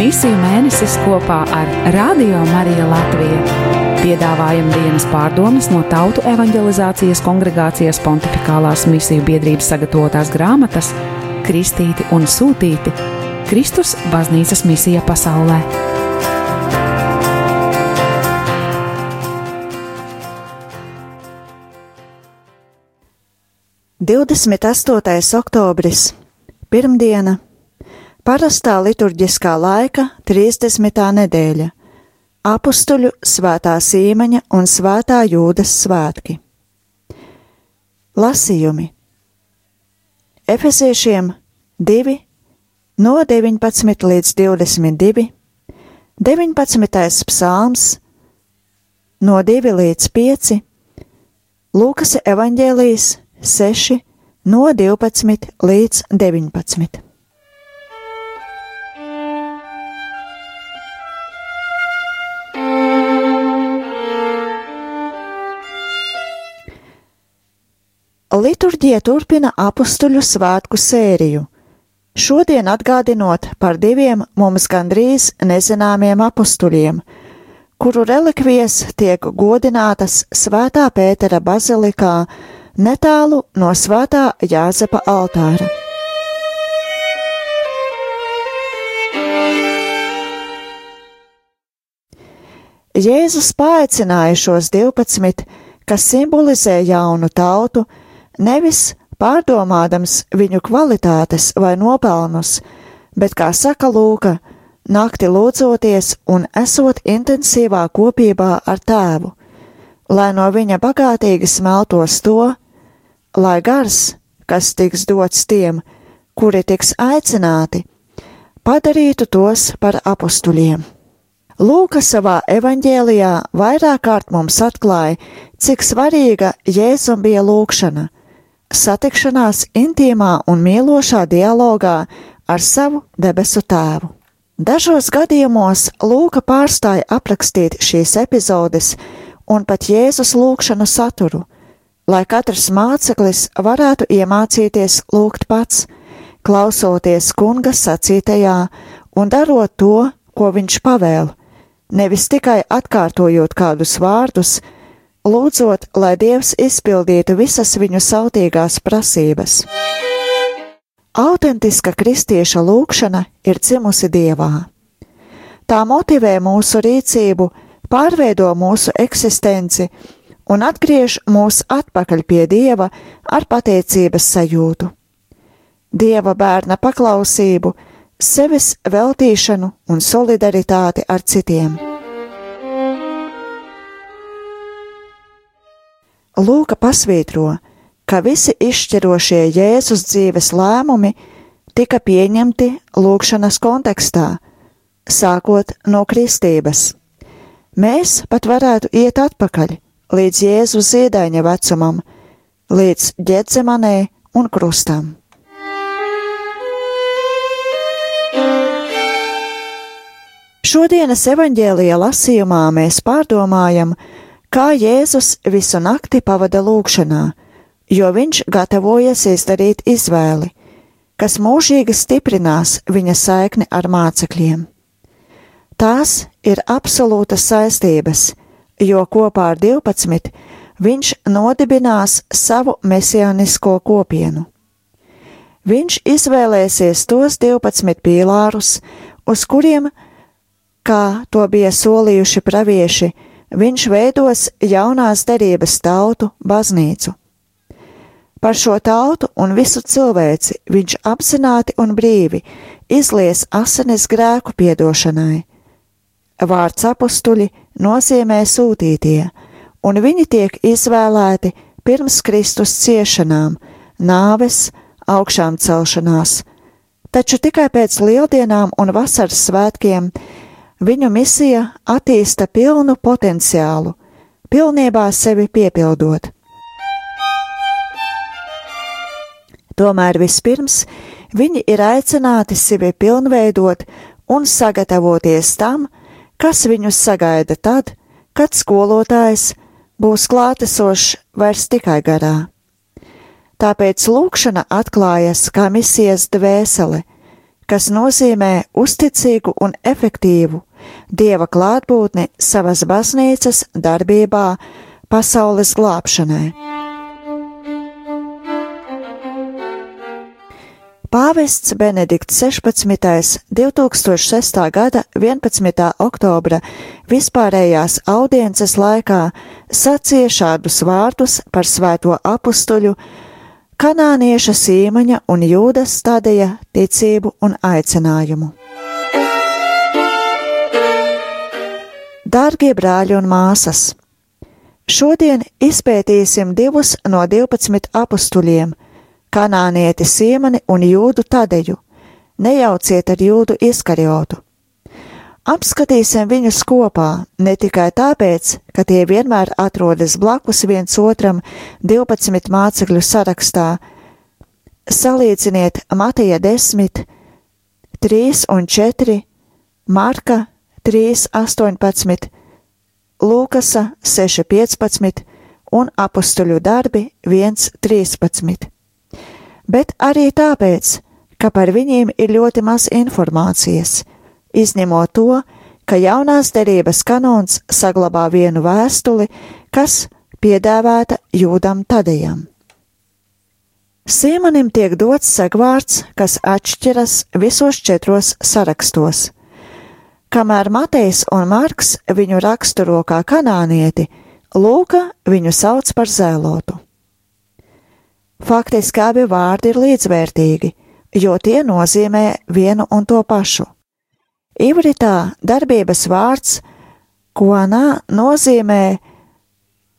Misiju mēnesis kopā ar Radio Mariju Latviju. Piedāvājam dienas pārdomas no Tautu evanģelizācijas kongregācijas pontificālās misiju biedrības sagatavotās grāmatas Kristīti un Sūtīti - Kristus baznīcas misija pasaulē. 28. oktobris, pirmdiena, parastā liturģiskā laika 30. nedēļa, apstuļu svētā sīmeņa un svētā jūdas svētki. Lasījumi Efeziešiem 2, no 19 līdz 22, 19. psalms, no 2 līdz 5, Lūkas evaņģēlijas 6, no 12 līdz 19. Liturģija turpina apstuļu svētku sēriju, šodien atgādinot par diviem mums gandrīz nezināmiem apstuļiem, kuru relikvijas tiek godinātas Svētā Pētera bazilikā netālu no Svētā Jāzepa altāra. Jēzus paaicināja šos 12, kas simbolizē jaunu tautu, nevis pārdomādams viņu kvalitātes vai nopelnus, bet, kā saka Lūka, nakti lūdzoties un esot intensīvā kopībā ar tēvu, lai no viņa bagātīgi smeltos to, lai gars, kas tiks dots tiem, kuri tiks aicināti, padarītu tos par apstuļiem. Lūka savā evaņģēlijā vairāk kārt mums atklāja, cik svarīga Jēzum bija lūkšana, satikšanās intīmā un mīlošā dialogā ar savu debesu tēvu. Dažos gadījumos Lūka pārstāja aprakstīt šīs epizodes un pat Jēzus lūkšanu saturu, lai katrs māceklis varētu iemācīties lūgt pats, klausoties kunga sacītajā un darot to, ko viņš pavēl, nevis tikai atkārtojot kādus vārdus, lūdzot, lai Dievs izpildītu visas viņu sautīgās prasības. Autentiska kristieša lūkšana ir dzimusi Dievā. Tā motivē mūsu rīcību, pārveido mūsu eksistenci un atgriež mūs atpakaļ pie Dieva ar pateicības sajūtu. Dieva bērna paklausību, sevis veltīšanu un solidaritāti ar citiem. Lūka pasvītro, ka visi izšķirošie Jēzus dzīves lēmumi tika pieņemti lūkšanas kontekstā, sākot no kristības. Mēs pat varētu iet atpakaļ līdz Jēzus zīdaiņa vecumam, līdz ģetzemanē un krustam. Šodienas evaņģēlija lasījumā mēs pārdomājam, kā Jēzus visu nakti pavada lūkšanā, jo viņš gatavojas izdarīt izvēli, kas mūžīgi stiprinās viņa saikni ar mācekļiem. Tās ir absolūtas saistības, jo kopā ar 12 viņš nodibinās savu mesianisko kopienu. Viņš izvēlēsies tos 12 pīlārus, uz kuriem, kā to bija solījuši pravieši, viņš veidos jaunās derības tautu baznīcu. Par šo tautu un visu cilvēci viņš apzināti un brīvi izlies asinis grēku piedošanai. Vārds apstuļi nozīmē sūtītie, un viņi tiek izvēlēti pirms Kristus ciešanām, nāves, augšām celšanās, taču tikai pēc lieldienām un vasaras svētkiem viņu misija attīsta pilnu potenciālu, pilnībā sevi piepildot. Tomēr vispirms viņi ir aicināti sevi pilnveidot un sagatavoties tam, kas viņus sagaida tad, kad skolotājs būs klātesošs vairs tikai garā. Tāpēc lūkšana atklājas kā misijas dvēsele, kas nozīmē uzticīgu un efektīvu dieva klātbūtni savas baznīcas darbībā pasaules glābšanai. Pāvests Benedikts 16. 2006. gada 11. oktobra vispārējās audiences laikā sacīja šādus vārdus par svēto apustuļu, kanānieša sīmaņa un jūdas stadija ticību un aicinājumu. Dārgie brāļi un māsas! Šodien izpētīsim divus no 12 apustuļiem kanānieti Siemani un jūdu Tadeju, nejauciet ar jūdu izkarjotu. Apskatīsim viņus kopā ne tikai tāpēc, ka tie vienmēr atrodas blakus viens otram 12 mācekļu sarakstā. Salīdziniet Matija 10, 3 un 4, Marka 3, 18, Lūkasa 6, 15 un apstuļu darbi 1, 13 bet arī tāpēc, ka par viņiem ir ļoti maz informācijas, izņemot to, ka jaunās derības kanons saglabā vienu vēstuli, kas piedāvāta jūdam tadējam. Sīmanim tiek dots segvārds, kas atšķiras visos četros sarakstos. Kamēr Matejs un Marks viņu raksturo kā kanānieti, Lūka viņu sauc par zēlotu. Faktiski abi vārdi ir līdzvērtīgi, jo tie nozīmē vienu un to pašu. Ivritā darbības vārds konā nozīmē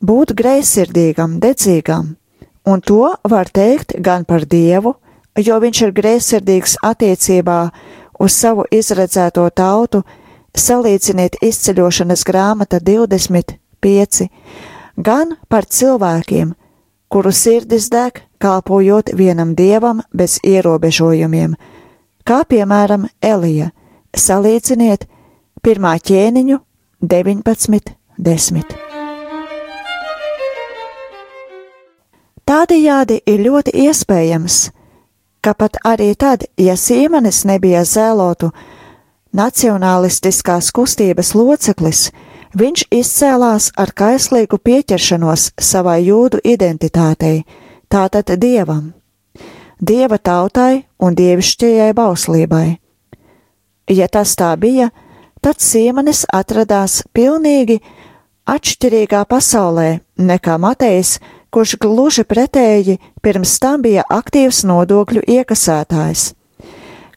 būt greizsirdīgam, dedzīgam, un to var teikt gan par Dievu, jo viņš ir greizsirdīgs attiecībā uz savu izredzēto tautu, salīdziniet izceļošanas grāmata 25, gan par cilvēkiem, kuru sirdis deg, kalpojot vienam dievam bez ierobežojumiem, kā piemēram Elija. Salīdziniet pirmā ķēniņu 19, 10. Tādējādi ir ļoti iespējams, ka pat arī tad, ja Sīmanis nebija zēlotu nacionālistiskās kustības loceklis, Viņš izcēlās ar kaislīgu pieķeršanos savai jūdu identitātei, tātad dievam, dieva tautai un dievišķajai bauslībai. Ja tas tā bija, tad Sīmanis atradās pilnīgi atšķirīgā pasaulē nekā Matejs, kurš gluži pretēji pirms tam bija aktīvs nodokļu iekasētājs,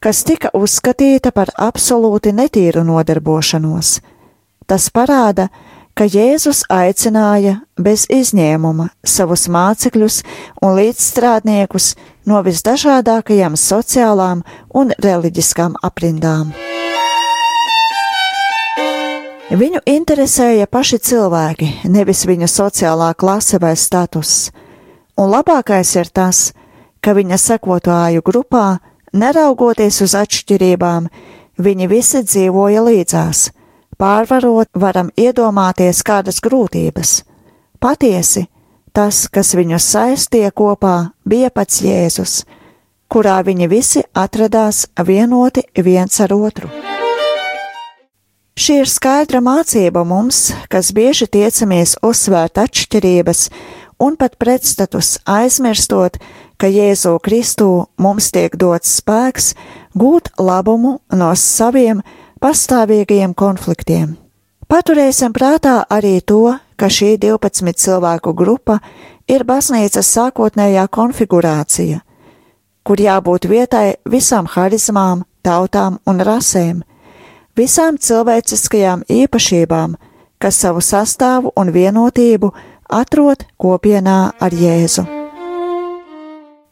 kas tika uzskatīta par absolūti netīru nodarbošanos Tas parāda, ka Jēzus aicināja bez izņēmuma savus mācekļus un līdzstrādniekus no visdažādākajām sociālām un reliģiskām aprindām. Viņu interesēja paši cilvēki, nevis viņa sociālā klase vai status, un labākais ir tas, ka viņa sekotāju grupā, neraugoties uz atšķirībām, viņi visi dzīvoja līdzās Pārvarot, varam iedomāties kādas grūtības. Patiesi, tas, kas viņus saistīja kopā, bija pats Jēzus, kurā viņi visi atradās vienoti viens ar otru. Šī ir skaidra mācība mums, kas bieži tiecamies uzsvērt atšķirības un pat pretstatus aizmirstot, ka Jēzu Kristū mums tiek dots spēks gūt labumu no saviem pastāvīgajiem konfliktiem. Paturēsim prātā arī to, ka šī 12 cilvēku grupa ir baznīcas sākotnējā konfigurācija, kur jābūt vietai visām harizmām, tautām un rasēm, visām cilvēciskajām īpašībām, kas savu sastāvu un vienotību atrod kopienā ar Jēzu.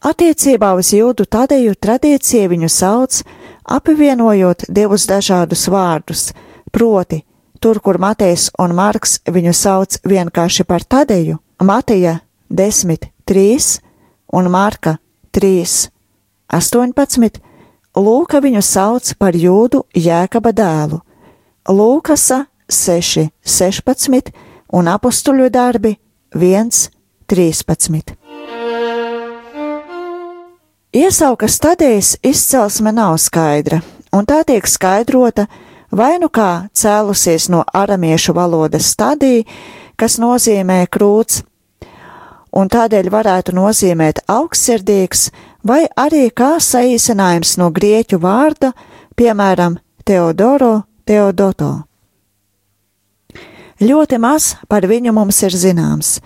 Attiecībā uz jūdu tadeju tradīcija viņu sauc apvienojot divus dažādus vārdus, proti, tur, kur Matejs un Marks viņu sauc vienkārši par tadeju, Mateja 10, 3 un Marka 3, 18, Lūka viņu sauc par jūdu jēkaba dēlu, Lūkasa 6, 16 un apustuļu darbi 1, 13. Iesauka stadijas izcelsme nav skaidra, un tā tiek skaidrota vai nu kā cēlusies no aramiešu valodas stadija, kas nozīmē krūts, un tādēļ varētu nozīmēt augstsirdīgs, vai arī kā saīsinājums no grieķu vārda, piemēram, Teodoro Teodoto. Ļoti maz par viņu mums ir zināms.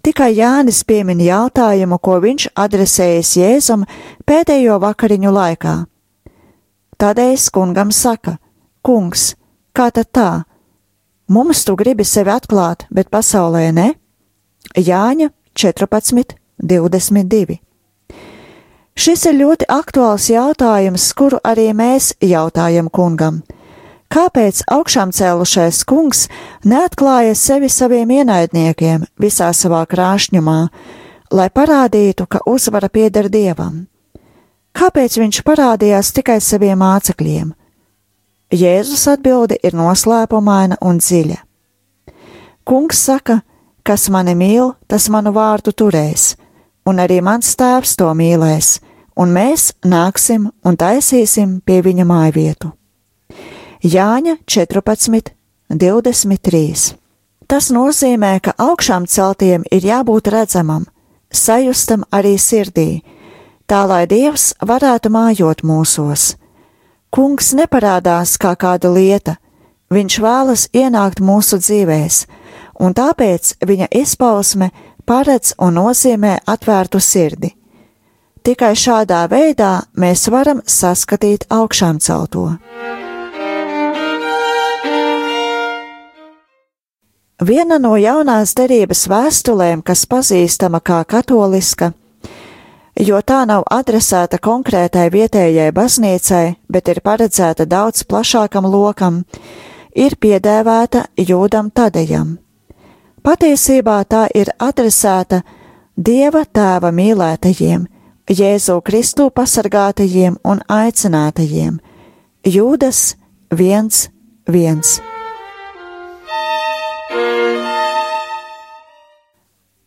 Tikai Jānis piemin jautājumu, ko viņš adresējas Jēzum pēdējo vakariņu laikā. Tādēļ kungam saka: Kungs, kā tad tā? Mums tu gribi sevi atklāt, bet pasaulē ne? Jāņa 14, 22. Šis ir ļoti aktuāls jautājums, kuru arī mēs jautājam kungam. Kāpēc augšām cēlušais kungs neatklāja sevi saviem ienaidniekiem visā savā krāšņumā, lai parādītu, ka uzvara pieder dievam? Kāpēc viņš parādījās tikai saviem mācekļiem? Jēzus atbilde ir noslēpumaina un dziļa. Kungs saka, kas mani mīl, tas manu vārdu turēs, un arī mans tēvs to mīlēs, un mēs nāksim un taisīsim pie viņa mājvietu. Jāņa 14, 23. Tas nozīmē, ka augšām celtiem ir jābūt redzamam, sajustam arī sirdī, tā lai Dievs varētu mājot mūsos. Kungs neparādās kā kāda lieta, viņš vēlas ienākt mūsu dzīvēs, un tāpēc viņa izpausme paredz un nozīmē atvērtu sirdi. Tikai šādā veidā mēs varam saskatīt augšām celto. Viena no jaunās derības vēstulēm, kas pazīstama kā katoliska, jo tā nav adresēta konkrētai vietējai baznīcai, bet ir paredzēta daudz plašākam lokam, ir piedēvēta Jūdam Tadejam. Patiesībā tā ir adresēta Dieva tēva mīlētajiem, Jēzu Kristu pasargātajiem un aicinātajiem. Jūdas 1.1.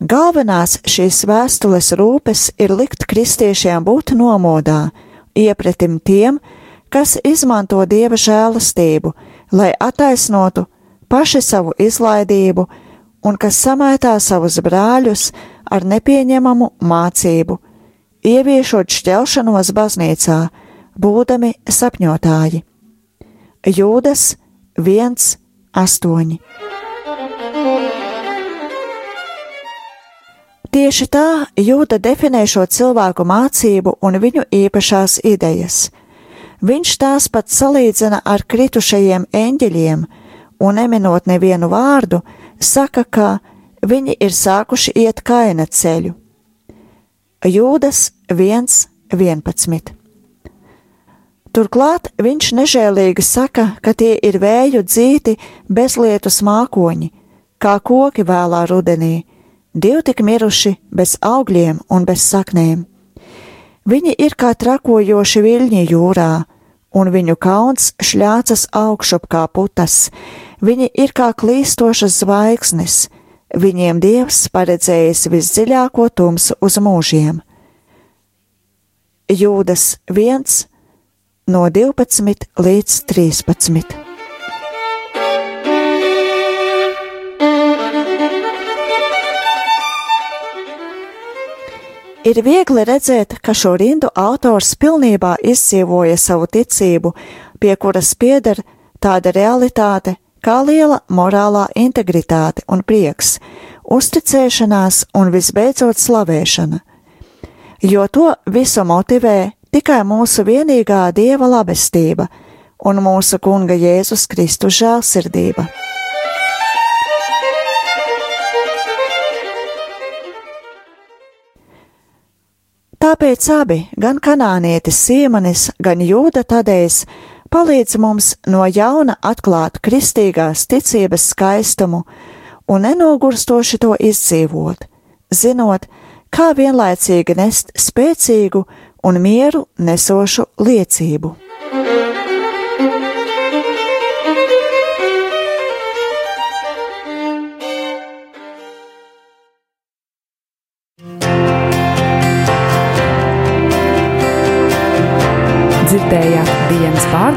Galvenās šīs vēstules rūpes ir likt kristiešiem būt nomodā, iepratim tiem, kas izmanto dieva žēlastību, lai attaisnotu paši savu izlaidību un kas samētā savus brāļus ar nepieņemamu mācību, ieviešot šķelšanos baznīcā, būdami sapņotāji. Jūdas 1, 8. Tieši tā Jūda definē šo cilvēku mācību un viņu īpašās idejas. Viņš tās pat salīdzina ar kritušajiem eņģeļiem, un neminot nevienu vārdu, saka, ka viņi ir sākuši iet kaina ceļu. Jūdas 1.11. Turklāt viņš nežēlīgi saka, ka tie ir vēju dzīti bezlietu smākoņi, kā koki vēlā rudenī, Divi tik miruši bez augļiem un bez saknēm. Viņi ir kā trakojoši viļņi jūrā, un viņu kauns šļācas augšup kā putas, viņi ir kā klīstošas zvaigznes, viņiem dievs paredzējis visdziļāko tumsu uz mūžiem. Jūdas 1 no 12 līdz 13. Ir viegli redzēt, ka šo rindu autors pilnībā izdzīvoja savu ticību, pie kuras pieder tāda realitāte kā liela morālā integritāte un prieks, uzticēšanās un visbeidzot slavēšana. Jo to visu motivē tikai mūsu vienīgā Dieva labestība un mūsu Kunga Jēzus Kristus žēlsirdība. Tāpēc abi, gan kanānietis Sīmanis, gan Jūda Tadējs, palīdz mums no jauna atklāt kristīgās ticības skaistumu un nenogurstoši to izdzīvot, zinot, kā vienlaicīgi nest spēcīgu un mieru nesošu liecību.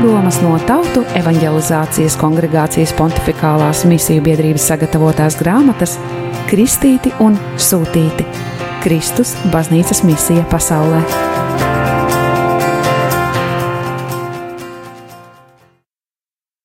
Pārdomas no Tautu evanģelizācijas kongregācijas pontificālās misiju biedrības sagatavotās grāmatas Kristīti un Sūtīti - Kristus baznīcas misija pasaulē.